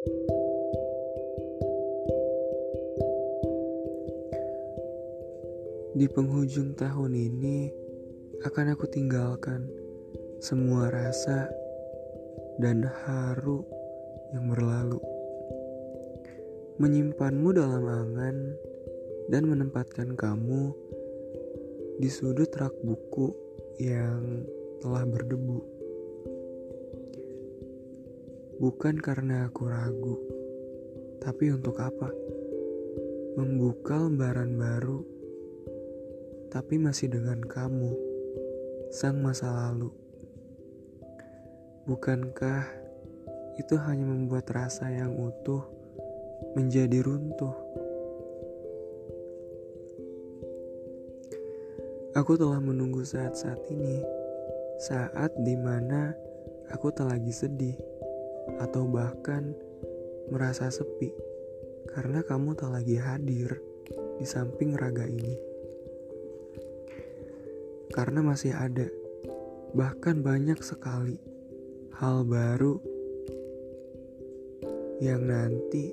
Di penghujung tahun ini akan aku tinggalkan semua rasa dan haru yang berlalu. Menyimpanmu dalam angan dan menempatkan kamu di sudut rak buku yang telah berdebu. Bukan karena aku ragu, tapi untuk apa? Membuka lembaran baru tapi masih dengan kamu, sang masa lalu. Bukankah itu hanya membuat rasa yang utuh menjadi runtuh? Aku telah menunggu saat-saat ini, saat di mana aku tak lagi sedih, atau bahkan merasa sepi, karena kamu tak lagi hadir di samping raga ini karena masih ada, bahkan banyak sekali hal baru yang nanti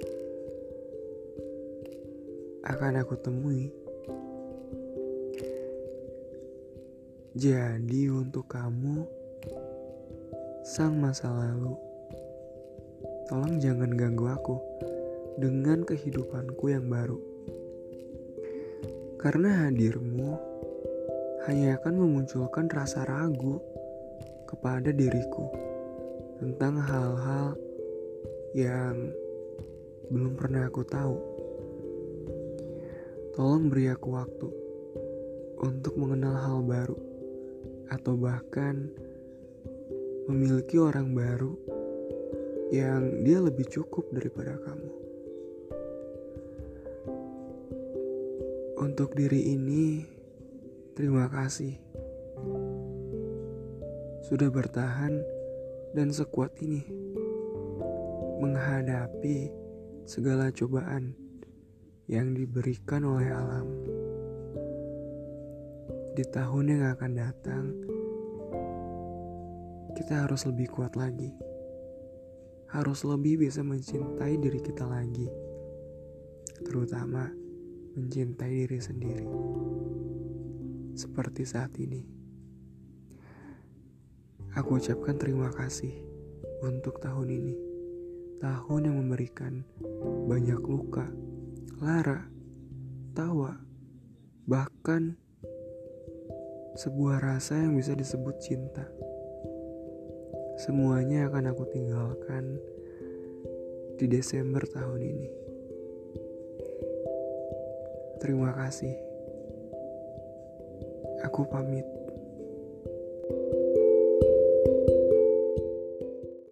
akan aku temui. Jadi, untuk kamu, sang masa lalu, tolong jangan ganggu aku dengan kehidupanku yang baru, karena hadirmu hanya akan memunculkan rasa ragu kepada diriku tentang hal-hal yang belum pernah aku tahu. Tolong beri aku waktu untuk mengenal hal baru, atau bahkan memiliki orang baru yang dia lebih cukup daripada kamu. Untuk diri ini, Terima kasih sudah bertahan dan sekuat ini menghadapi segala cobaan yang diberikan oleh alam. Di tahun yang akan datang, kita harus lebih kuat lagi. Harus lebih bisa mencintai diri kita lagi, terutama mencintai diri sendiri seperti saat ini. Aku ucapkan terima kasih untuk tahun ini. Tahun yang memberikan banyak luka, lara, tawa, bahkan sebuah rasa yang bisa disebut cinta. Semuanya akan aku tinggalkan di Desember tahun ini. Terima kasih. Aku pamit.